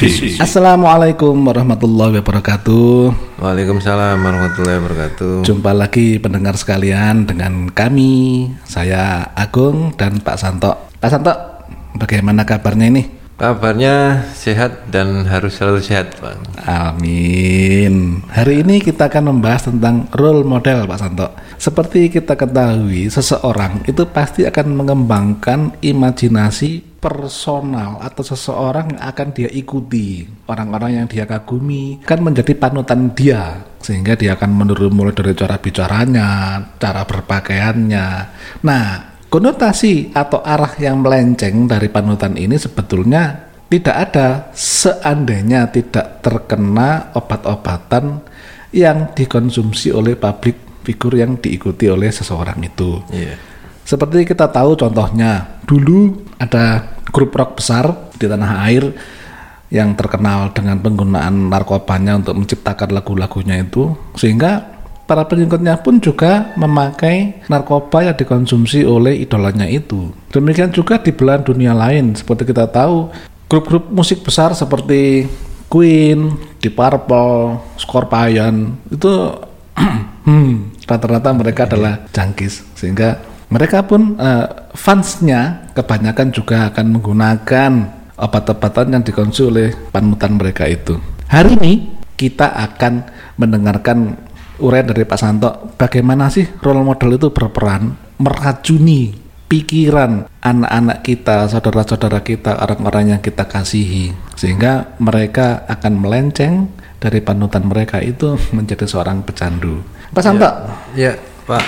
Asik. Assalamualaikum warahmatullahi wabarakatuh. Waalaikumsalam warahmatullahi wabarakatuh. Jumpa lagi pendengar sekalian dengan kami, saya Agung dan Pak Santo. Pak Santo, bagaimana kabarnya ini? Kabarnya sehat dan harus selalu sehat, Pak. Amin. Hari ini kita akan membahas tentang role model, Pak Santo. Seperti kita ketahui, seseorang itu pasti akan mengembangkan imajinasi personal atau seseorang yang akan dia ikuti. Orang-orang yang dia kagumi kan menjadi panutan dia sehingga dia akan meniru mulai dari cara bicaranya, cara berpakaiannya. Nah, konotasi atau arah yang melenceng dari panutan ini sebetulnya tidak ada seandainya tidak terkena obat-obatan yang dikonsumsi oleh publik figur yang diikuti oleh seseorang itu. Iya. Seperti kita tahu contohnya, dulu ada grup rock besar di tanah air yang terkenal dengan penggunaan narkobanya untuk menciptakan lagu-lagunya itu sehingga para pengikutnya pun juga memakai narkoba yang dikonsumsi oleh idolanya itu. Demikian juga di belahan dunia lain seperti kita tahu grup-grup musik besar seperti Queen, Deep Purple, Scorpion itu hmm, rata-rata mereka adalah jangkis sehingga mereka pun uh, fansnya kebanyakan juga akan menggunakan obat-obatan yang dikonsumsi oleh panutan mereka itu. Hari ini kita akan mendengarkan uraian dari Pak Santo. Bagaimana sih role model itu berperan meracuni pikiran anak-anak kita, saudara-saudara kita, orang-orang yang kita kasihi? Sehingga mereka akan melenceng dari panutan mereka itu menjadi seorang pecandu. Pak Santo, Ya, Pak.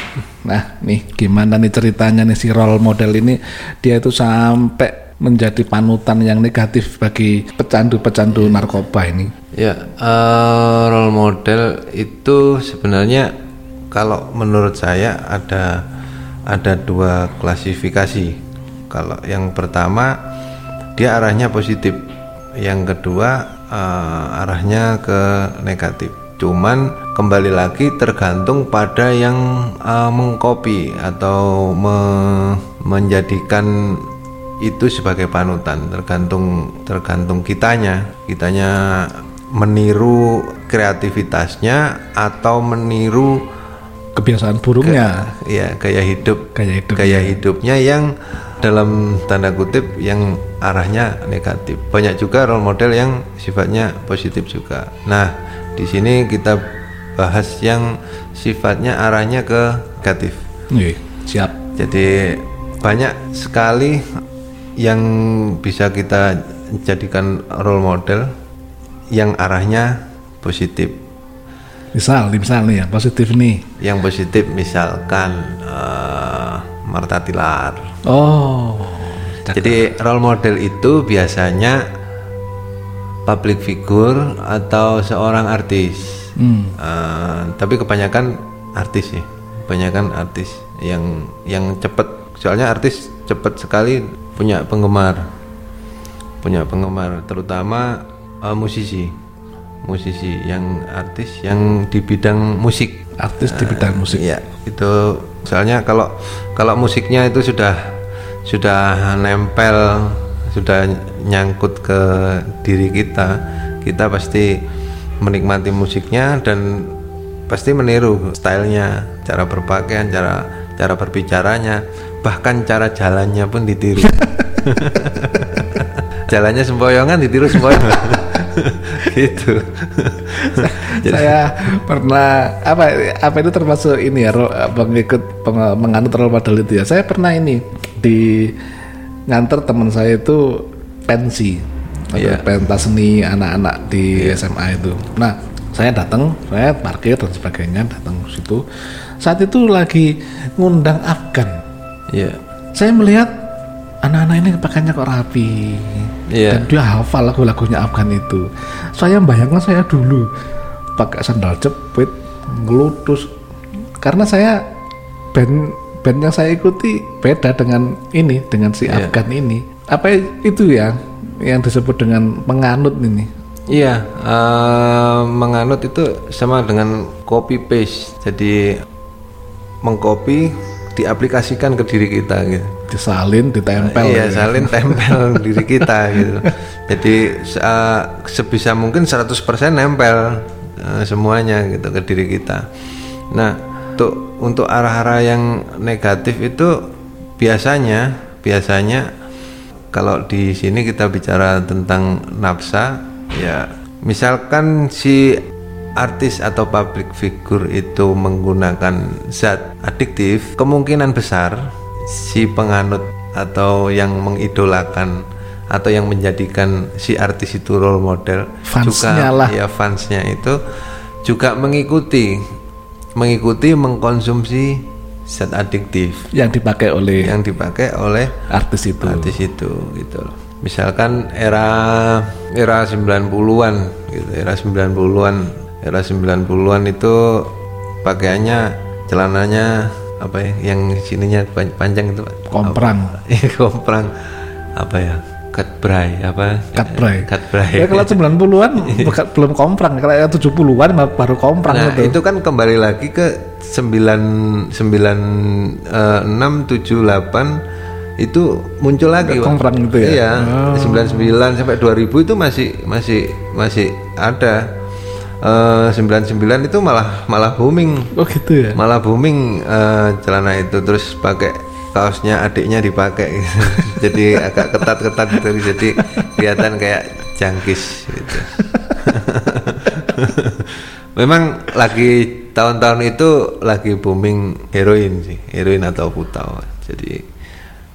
Nah, nih gimana nih ceritanya nih si role model ini dia itu sampai menjadi panutan yang negatif bagi pecandu-pecandu narkoba ini. Ya, eh, role model itu sebenarnya kalau menurut saya ada ada dua klasifikasi. Kalau yang pertama dia arahnya positif, yang kedua eh, arahnya ke negatif. Cuman kembali lagi tergantung pada yang uh, mengcopy atau me- menjadikan itu sebagai panutan tergantung tergantung kitanya kitanya meniru kreativitasnya atau meniru Kebiasaan burungnya, ya gaya hidup gaya hidup. gaya hidupnya yang dalam tanda kutip yang arahnya negatif. Banyak juga role model yang sifatnya positif juga. Nah, di sini kita bahas yang sifatnya arahnya ke negatif. Nih, siap. Jadi banyak sekali yang bisa kita jadikan role model yang arahnya positif. Misal, misal nih ya, positif nih. Yang positif misalkan eh, Marta Tilar. Oh, cakep. Jadi role model itu biasanya public figure atau seorang artis. Hmm. Eh, tapi kebanyakan artis sih, kebanyakan artis yang yang cepet. Soalnya artis cepet sekali punya penggemar, punya penggemar, terutama eh, musisi, musisi yang artis yang di bidang musik. artis di bidang musik. Iya, itu soalnya kalau kalau musiknya itu sudah sudah nempel, sudah nyangkut ke diri kita, kita pasti menikmati musiknya dan pasti meniru stylenya, cara berpakaian, cara cara berbicaranya, bahkan cara jalannya pun ditiru. jalannya sempoyongan ditiru sempoyongan. gitu. saya pernah apa apa itu termasuk ini ya pengikut peng- menganut role model itu ya saya pernah ini di nganter teman saya itu pensi atau Iya. pentas seni anak-anak di SMA itu. Nah saya datang saya parkir dan sebagainya datang ke situ. Saat itu lagi ngundang Afgan. Iya. saya melihat anak-anak ini pakainya kok rapi. Iya. dan dia hafal lagu-lagunya Afgan itu. Saya bayangkan saya dulu pakai sandal jepit ngelutus. Karena saya band band yang saya ikuti beda dengan ini dengan si Iya. Afgan ini. Apa itu ya yang disebut dengan penganut ini Iya, eh, menganut itu sama dengan copy paste. Jadi mengcopy diaplikasikan ke diri kita gitu. disalin ditempel iya ya. salin tempel diri kita gitu jadi uh, sebisa mungkin 100% nempel uh, semuanya gitu ke diri kita nah untuk untuk arah-arah yang negatif itu biasanya biasanya kalau di sini kita bicara tentang nafsa ya misalkan si artis atau public figure itu menggunakan zat adiktif kemungkinan besar si penganut atau yang mengidolakan atau yang menjadikan si artis itu role model Fansnya juga lah. ya fansnya itu juga mengikuti mengikuti mengkonsumsi zat adiktif. Yang dipakai oleh yang dipakai oleh artis itu. artis itu gitu loh. Misalkan era era 90-an gitu, era 90-an, era 90-an itu pakaiannya celananya apa ya yang sininya pan- panjang itu komprang. Iya, komprang. Apa ya? Cutbray apa? Cutbray. Cutbray. ya kalau 90-an bukan belum komprang kalau yang 70-an mah baru komprang Nah, itu itu kan kembali lagi ke 9 9 eh, 6 7 8 itu muncul lagi, komprang itu ya? Iya, 99 sampai 2000 itu masih masih masih ada. Eh 99 itu malah malah booming. oh gitu ya Malah booming eh, celana itu terus pakai kaosnya adiknya dipakai gitu. jadi agak ketat-ketat gitu jadi kelihatan kayak jangkis gitu. Memang lagi tahun-tahun itu lagi booming heroin sih, heroin atau putau. Jadi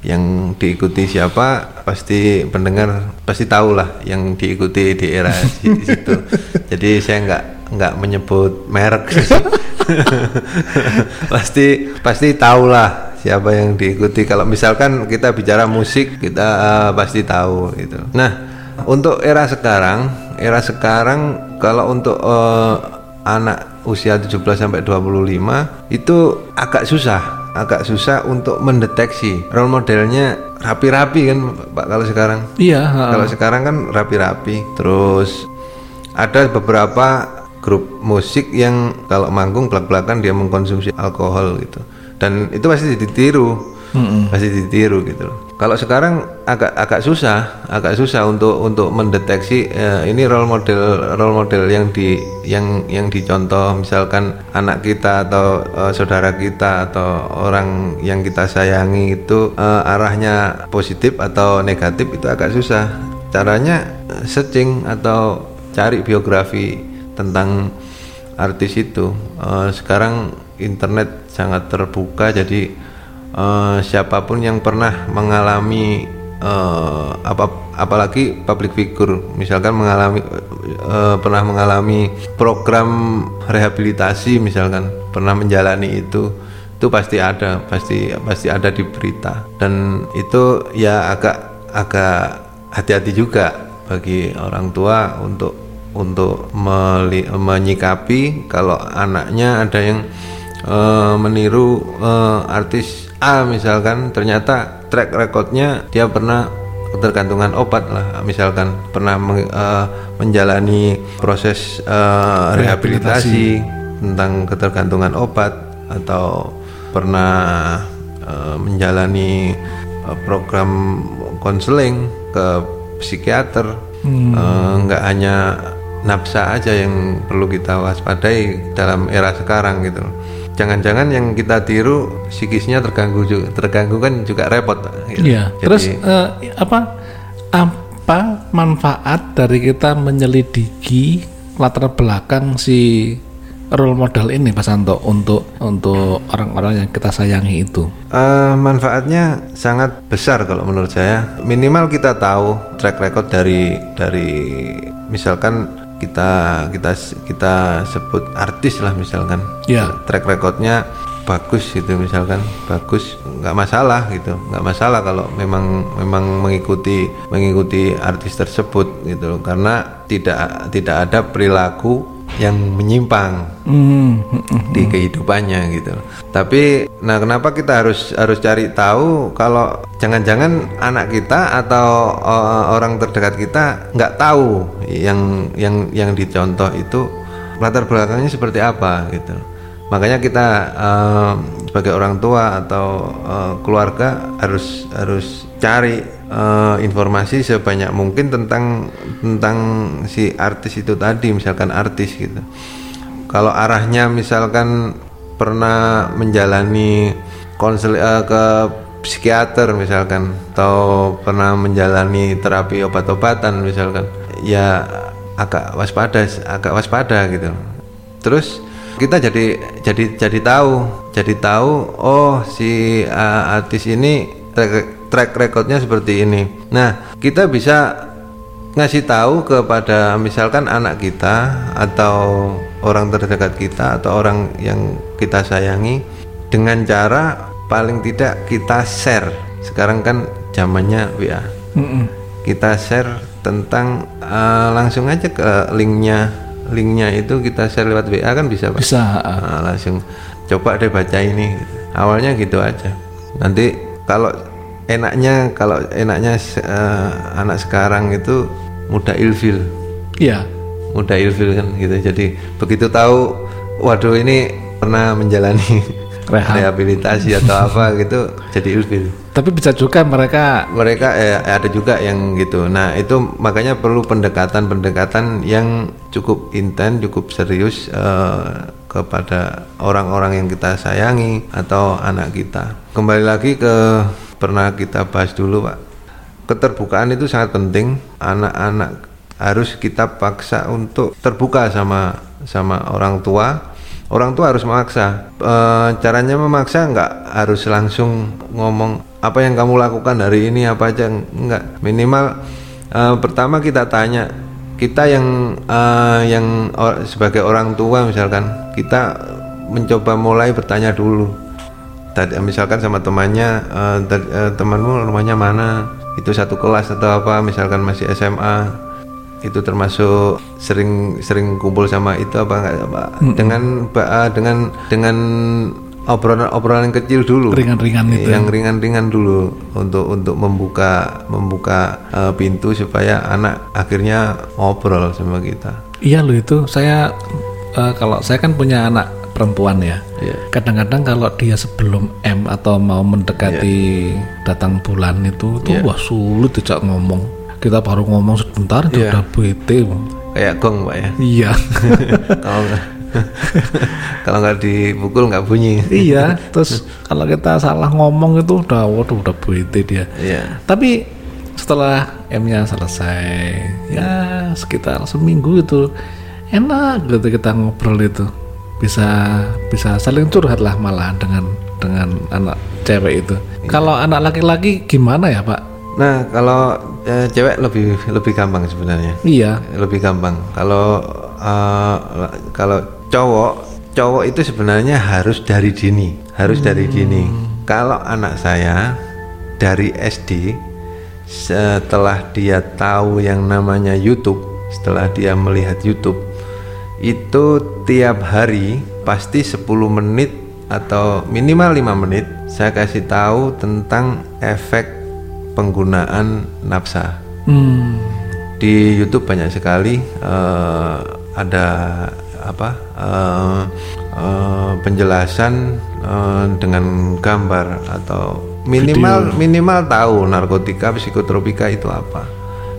yang diikuti siapa pasti pendengar pasti tahu lah yang diikuti di era si- situ. Jadi saya nggak nggak menyebut merek. pasti pasti tahu lah siapa yang diikuti. Kalau misalkan kita bicara musik kita eh, pasti tahu gitu. Nah untuk era sekarang, era sekarang kalau untuk eh, anak usia 17 sampai 25 itu agak susah, agak susah untuk mendeteksi role modelnya rapi-rapi kan Pak kalau sekarang. iya ha. Kalau sekarang kan rapi-rapi. Terus ada beberapa grup musik yang kalau manggung belak-belakan dia mengkonsumsi alkohol gitu. Dan itu pasti ditiru. Pasti ditiru gitu loh. Kalau sekarang agak agak susah, agak susah untuk untuk mendeteksi eh, ini role model role model yang di yang yang dicontoh misalkan anak kita atau eh, saudara kita atau orang yang kita sayangi itu eh, arahnya positif atau negatif itu agak susah. Caranya eh, searching atau cari biografi tentang artis itu. Eh, sekarang internet sangat terbuka. Jadi eh, siapa pun yang pernah mengalami eh, apa apalagi public figure misalkan mengalami eh, pernah mengalami program rehabilitasi misalkan pernah menjalani itu itu pasti ada pasti pasti ada di berita. Dan itu ya agak agak hati-hati juga bagi orang tua untuk untuk menyikapi kalau anaknya ada yang eh, meniru eh, artis A misalkan ternyata track recordnya dia pernah ketergantungan obat lah. Misalkan pernah meng- eh, menjalani proses eh, rehabilitasi. tentang ketergantungan obat atau pernah eh, menjalani eh, program konseling ke psikiater. Eh, nggak hanya nafsa aja yang perlu kita waspadai dalam era sekarang gitu jangan-jangan yang kita tiru psikisnya terganggu juga terganggu kan juga repot gitu. Iya. Jadi, Terus eh, apa apa manfaat dari kita menyelidiki latar belakang si role model ini Pak Santo untuk untuk orang-orang yang kita sayangi itu? Eh, manfaatnya sangat besar kalau menurut saya. Minimal kita tahu track record dari dari misalkan kita kita kita sebut artis lah misalkan. Ya. Track recordnya bagus gitu misalkan bagus nggak masalah gitu nggak masalah kalau memang memang mengikuti mengikuti artis tersebut gitu karena tidak tidak ada perilaku yang menyimpang Hmm, hmm, hmm. di kehidupannya gitu. Tapi nah kenapa kita harus harus cari tahu kalau jangan-jangan anak kita atau eh, orang terdekat kita nggak tahu yang yang yang dicontoh itu latar belakangnya seperti apa gitu. makanya kita uh, sebagai orang tua atau uh, keluarga harus harus cari uh, informasi sebanyak mungkin tentang tentang si artis itu tadi misalkan artis gitu. Kalau arahnya misalkan pernah menjalani konsel uh, ke psikiater misalkan atau pernah menjalani terapi obat-obatan misalkan ya agak waspada agak waspada gitu. Terus kita jadi jadi jadi tahu jadi tahu oh si uh, artis ini track recordnya seperti ini nah kita bisa ngasih tahu kepada misalkan anak kita atau orang terdekat kita atau orang yang kita sayangi dengan cara paling tidak kita share sekarang kan zamannya WA mm -mm. kita share tentang uh, langsung aja ke linknya linknya itu kita share lewat WA kan bisa Pak? Bisa. Nah, langsung coba deh baca ini. Awalnya gitu aja. Nanti kalau enaknya kalau enaknya uh, anak sekarang itu mudah ilfil. Iya. Mudah ilfil kan gitu. Jadi begitu tahu, waduh ini pernah menjalani Rehab. rehabilitasi atau apa gitu jadi ilfil tapi bisa juga mereka mereka eh, ada juga yang gitu nah itu makanya perlu pendekatan-pendekatan yang cukup intens cukup serius eh, kepada orang-orang yang kita sayangi atau anak kita kembali lagi ke pernah kita bahas dulu pak. Keterbukaan itu sangat penting. Anak-anak harus kita paksa untuk terbuka sama sama orang tua. Orang tua harus memaksa. E, caranya memaksa nggak harus langsung ngomong apa yang kamu lakukan hari ini apa aja? Nggak. Minimal e, pertama kita tanya kita yang e, yang sebagai orang tua misalkan kita mencoba mulai bertanya dulu tadi misalkan sama temannya e, temanmu rumahnya mana? Itu satu kelas atau apa? Misalkan masih SMA itu termasuk sering sering kumpul sama itu apa enggak pak? Hmm. dengan uh, dengan dengan obrolan obrolan kecil dulu. Ringan-ringan itu. Yang ringan-ringan dulu untuk untuk membuka membuka uh, pintu supaya anak akhirnya ngobrol sama kita. Iya loh itu. Saya uh, kalau saya kan punya anak perempuan ya yeah. kadang-kadang kalau dia sebelum M atau mau mendekati yeah. datang bulan itu tuh yeah. wah sulit tidak ngomong kita baru ngomong sebentar yeah. udah bete kayak gong pak ya iya kalau nggak kalau nggak dipukul nggak bunyi iya terus kalau kita salah ngomong itu udah waduh udah bete dia iya. tapi setelah M-nya selesai ya sekitar seminggu itu enak gitu kita ngobrol itu bisa bisa saling curhat lah malahan dengan dengan anak cewek itu. Iya. Kalau anak laki-laki gimana ya Pak? Nah kalau e, cewek lebih lebih gampang sebenarnya. Iya. Lebih gampang. Kalau uh, kalau cowok cowok itu sebenarnya harus dari dini, harus hmm. dari dini. Kalau anak saya dari SD setelah dia tahu yang namanya YouTube, setelah dia melihat YouTube itu tiap hari pasti 10 menit atau minimal 5 menit saya kasih tahu tentang efek penggunaan nafsa. Hmm. Di YouTube banyak sekali uh, ada apa uh, uh, penjelasan uh, dengan gambar atau minimal Video. minimal tahu narkotika psikotropika itu apa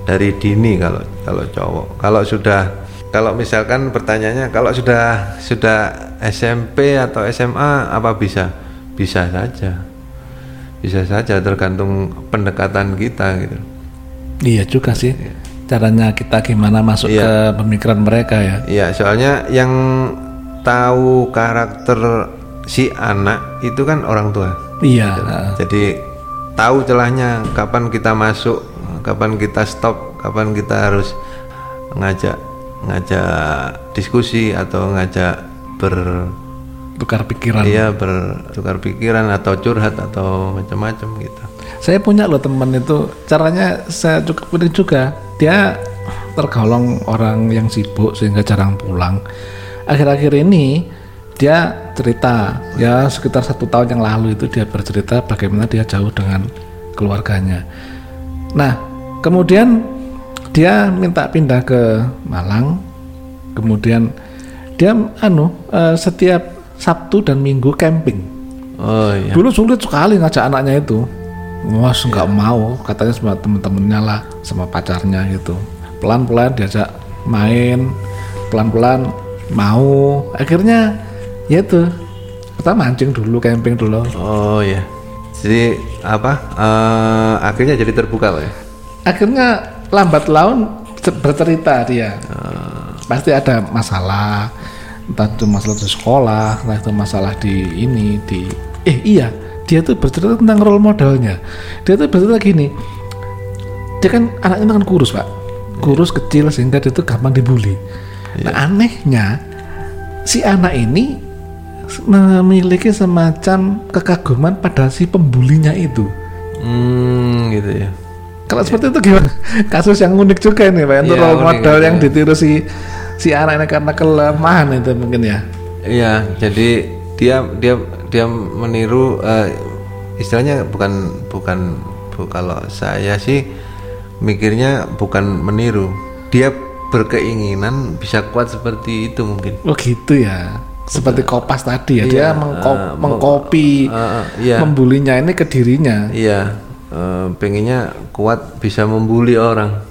dari dini kalau kalau cowok. Kalau sudah kalau misalkan pertanyaannya kalau sudah sudah SMP atau SMA apa bisa? Bisa saja bisa saja tergantung pendekatan kita gitu iya juga sih iya. caranya kita gimana masuk iya. ke pemikiran mereka ya iya soalnya yang tahu karakter si anak itu kan orang tua iya gitu. jadi tahu celahnya kapan kita masuk kapan kita stop kapan kita harus ngajak ngajak diskusi atau ngajak ber tukar pikiran. iya bertukar pikiran atau curhat atau macam-macam gitu. Saya punya loh teman itu caranya saya cukup unik juga. Dia tergolong orang yang sibuk sehingga jarang pulang. Akhir-akhir ini dia cerita ya sekitar satu tahun yang lalu itu dia bercerita bagaimana dia jauh dengan keluarganya. Nah kemudian dia minta pindah ke Malang kemudian dia anu uh, setiap Sabtu dan Minggu camping. Oh iya. Dulu sulit sekali ngajak anaknya itu. Mas nggak mau, katanya sama temen-temennya lah, sama pacarnya gitu. Pelan-pelan diajak main, pelan-pelan mau. Akhirnya ya itu kita mancing dulu, camping dulu. Oh iya. Jadi apa? eh, akhirnya jadi terbuka pak ya? Akhirnya lambat laun cer- bercerita dia. Pasti ada masalah, entah itu masalah di sekolah, entah itu masalah di ini di eh iya dia tuh bercerita tentang role modelnya. Dia tuh bercerita gini, dia kan anaknya kan kurus pak, kurus kecil sehingga dia tuh gampang dibully. Nah anehnya si anak ini memiliki semacam kekaguman pada si pembulinya itu. Hmm gitu ya. Kalau seperti itu gimana? Kasus yang unik juga ini, Pak. Itu Iya, role unik model itu. yang ditiru si si anak ini karena kelemahan itu mungkin ya. Iya, jadi dia dia dia meniru eh, istilahnya bukan bukan bu, kalau saya sih mikirnya bukan meniru. Dia berkeinginan bisa kuat seperti itu mungkin. Oh gitu ya. Seperti kopas tadi ya, dia Iya, mengko- eh, mengkopi eh, eh, iya. membulinya ini ke dirinya. Iya, eh, pengennya kuat bisa membuli orang.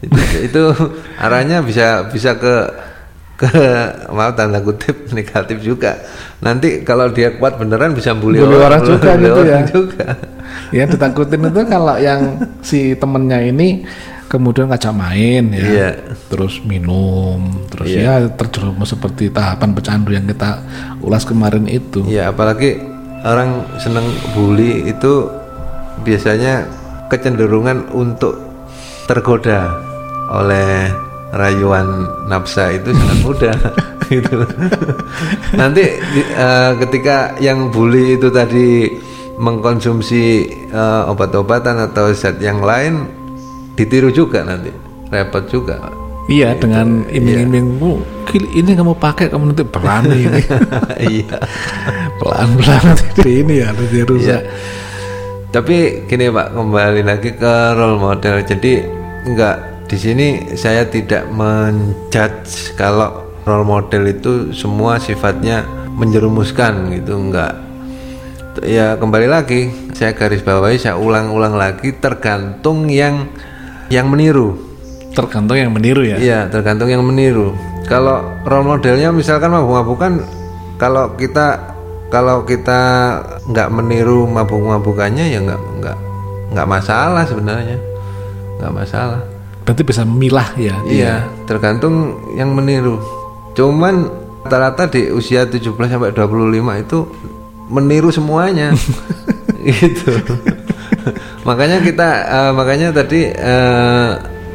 Itu, itu arahnya bisa bisa ke ke maaf tanda kutip negatif juga. Nanti kalau dia kuat beneran bisa bully, Bully orang juga bully gitu orang ya. juga. Ya ditakutin itu kalau yang si temennya ini kemudian ngajak main ya, Iya. terus minum, terus ya terjerumus seperti tahapan pecandu yang kita ulas kemarin itu. Ya apalagi orang seneng bully itu biasanya kecenderungan untuk tergoda oleh rayuan nafsa itu sangat mudah gitu. Nanti eh, ketika yang bully itu tadi mengkonsumsi eh, obat-obatan atau zat yang lain ditiru juga nanti repot juga. Iya dengan iming-iming "Bu, gil- ini kamu pakai kamu nanti berani ini Iya. pelan-pelan nanti ini ya nanti rusak. Tapi gini Pak, kembali lagi ke role model. Jadi enggak di sini saya tidak menjudge kalau role model itu semua sifatnya menjerumuskan gitu enggak. Ya kembali lagi saya garis bawahi saya ulang-ulang lagi tergantung yang yang meniru. Tergantung yang meniru ya. Iya, tergantung yang meniru. Kalau role modelnya misalkan mabuk-mabukan, kalau kita kalau kita nggak meniru mabuk-mabukannya ya nggak nggak nggak masalah sebenarnya, nggak masalah. Berarti bisa memilah ya. Iya, tergantung yang meniru. Cuman rata-rata di usia 17 sampai 25 itu meniru semuanya. gitu. makanya kita eh, makanya tadi eh,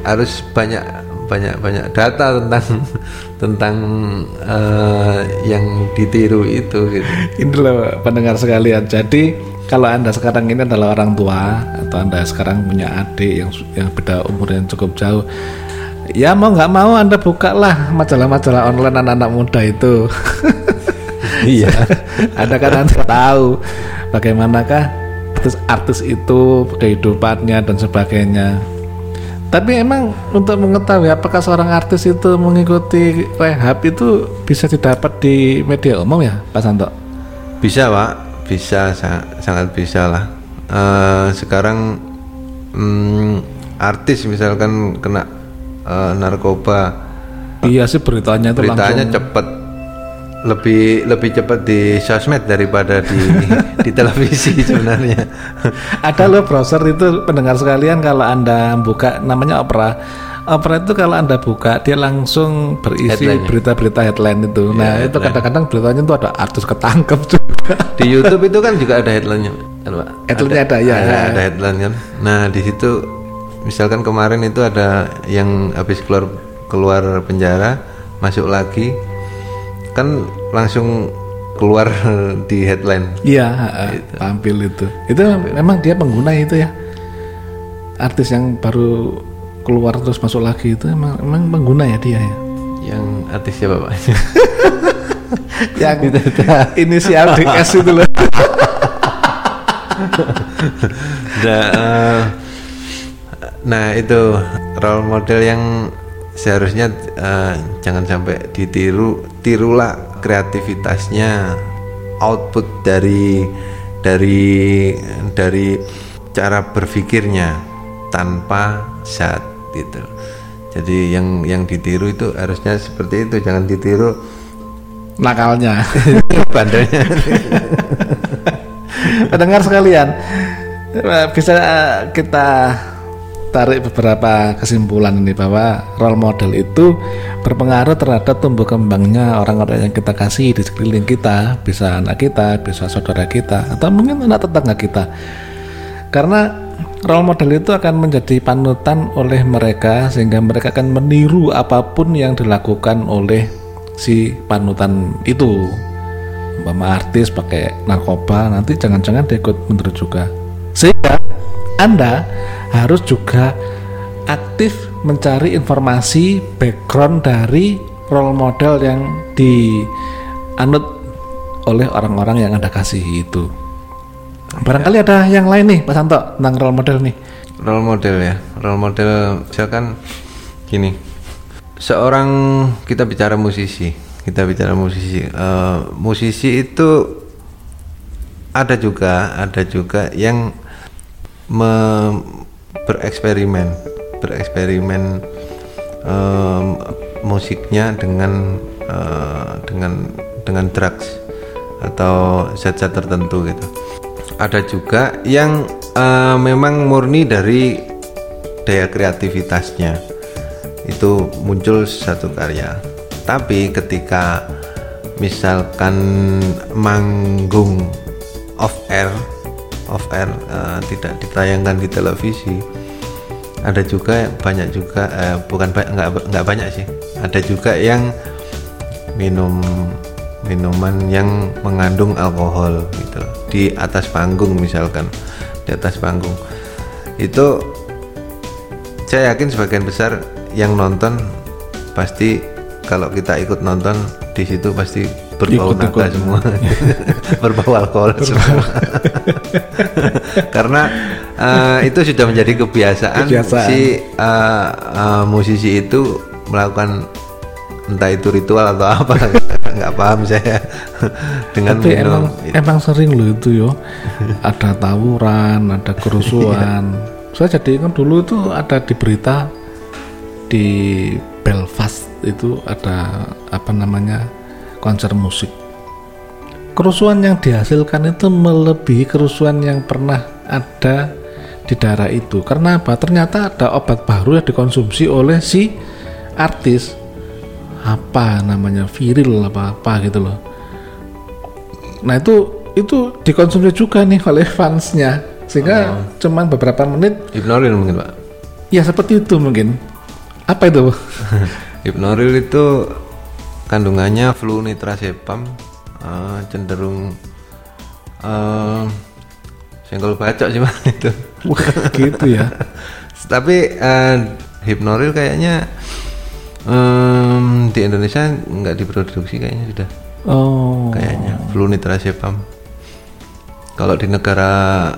harus banyak banyak banyak data tentang tentang eh, yang ditiru itu gitu. Ini loh pendengar sekalian. Jadi kalau anda sekarang ini adalah orang tua atau anda sekarang punya adik yang yang beda umur yang cukup jauh, ya mau nggak mau anda bukalah majalah-majalah online anak-anak muda itu. Iya. Anda kan anda tahu bagaimanakah artis-artis itu kehidupannya dan sebagainya. Tapi emang untuk mengetahui apakah seorang artis itu mengikuti rehab itu bisa didapat di media umum ya, Pak Santo? Bisa pak, bisa sa- sangat bisa lah. Eh, sekarang mm, artis misalkan kena eh, narkoba, Iya sih beritanya itu beritanya langsung. cepet, lebih lebih cepat di sosmed daripada di di televisi sebenarnya. Ada loh browser itu pendengar sekalian kalau anda buka namanya Opera. Opera itu kalau anda buka dia langsung berisi berita-berita headline itu. Nah itu kadang-kadang beritanya itu ada artis ketangkep juga. Di YouTube itu kan juga ada headline-nya, kan, Pak? Headline-nya ada, ya. Ada, ada headline kan. Nah, di situ misalkan kemarin itu ada yang habis keluar keluar penjara, masuk lagi kan langsung keluar di headline. Iya, ha-ha, tampil itu. Itu memang dia pengguna itu ya. Artis yang baru keluar terus masuk lagi itu emang, emang pengguna ya dia ya. Yang artis siapa, Pak? Yang inisial DS itu loh. nah, eh, nah, itu role model yang seharusnya eh, jangan sampai ditiru, tirulah kreativitasnya, output dari dari dari cara berpikirnya tanpa zat gitu. Jadi yang yang ditiru itu harusnya seperti itu jangan ditiru nakalnya. Bandelnya. Pendengar sekalian bisa eh, kita tarik beberapa kesimpulan ini bahwa role model itu berpengaruh terhadap tumbuh kembangnya orang-orang yang kita kasih di sekeliling kita, bisa anak kita, bisa saudara kita, atau mungkin anak tetangga kita. Karena role model itu akan menjadi panutan oleh mereka sehingga mereka akan meniru apa pun yang dilakukan oleh si panutan itu. Umpama artis pakai narkoba, nanti jangan-jangan dia ikut meniru juga. Sehingga Anda harus juga aktif mencari informasi background dari role model yang dianut oleh orang-orang yang Anda kasih itu. Barangkali ada yang lain nih Pak Santo tentang role model nih. role model ya. Role model misalkan gini. Seorang kita bicara musisi. Kita bicara musisi. Eh, musisi itu ada juga ada juga yang me- bereksperimen bereksperimen em, musiknya dengan eh, dengan dengan drugs atau zat-zat tertentu gitu. Ada juga yang eh, memang murni dari daya kreativitasnya. Itu muncul satu karya. Tapi ketika misalkan manggung off air off air eh, tidak ditayangkan di televisi ada juga banyak juga eh, bukan nggak nggak banyak sih. Ada juga yang minum minuman yang mengandung alkohol gitu di atas panggung misalkan di atas panggung. Itu saya yakin sebagian besar yang nonton pasti kalau kita ikut nonton di situ pasti berbau naga semua. Berbau alkohol semua. Karena eh, itu sudah menjadi kebiasaan, Kebiasaan. si eh, eh, musisi itu melakukan entah itu ritual atau apa. Nggak paham saya. Dengan Tapi minum emang emang sering loh itu yo. Ada tawuran, ada kerusuhan. Saya jadi ingat dulu itu ada di berita di Belfast itu ada apa namanya konser musik. Kerusuhan yang dihasilkan itu melebihi kerusuhan yang pernah ada di daerah itu. Karena apa? Ternyata ada obat baru yang dikonsumsi oleh si artis apa namanya viril apa apa gitu loh. Nah itu itu dikonsumsi juga nih oleh fansnya sehingga cuman beberapa menit hipnoril mungkin pak ya seperti itu mungkin apa itu hipnoril itu kandungannya flunitrazepam eh, cenderung eh, senggol bacok sih pak itu. Wah, gitu ya. Tapi eh, hipnoril kayaknya em, di Indonesia nggak diproduksi kayaknya sudah. Oh. Kayaknya flunitrazepam kalau di negara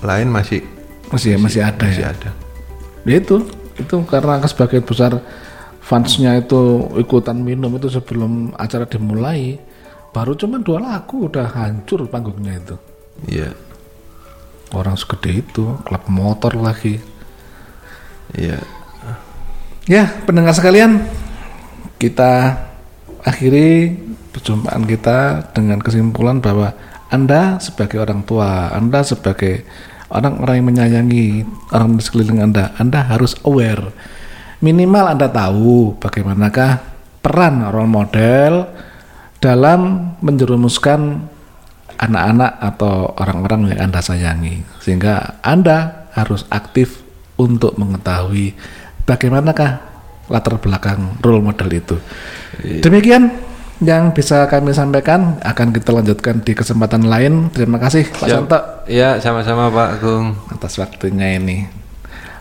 lain masih masih masih ada masih ya? ada. Ya itu itu karena sebagian besar fansnya itu ikutan minum itu sebelum acara dimulai baru cuman dua lagu udah hancur panggungnya itu. Iya. Orang segede itu klub motor lagi. Iya. Ya, pendengar sekalian, kita akhiri perjumpaan kita dengan kesimpulan bahwa Anda sebagai orang tua, Anda sebagai orang-orang yang menyayangi orang di sekeliling Anda, Anda harus aware. Minimal Anda tahu bagaimanakah peran role model dalam menjerumuskan anak-anak atau orang-orang yang Anda sayangi. Sehingga Anda harus aktif untuk mengetahui bagaimanakah latar belakang role model itu. Demikian yang bisa kami sampaikan akan kita lanjutkan di kesempatan lain. Terima kasih Pak. Santo Iya, sama-sama Pak Agung. atas waktunya ini.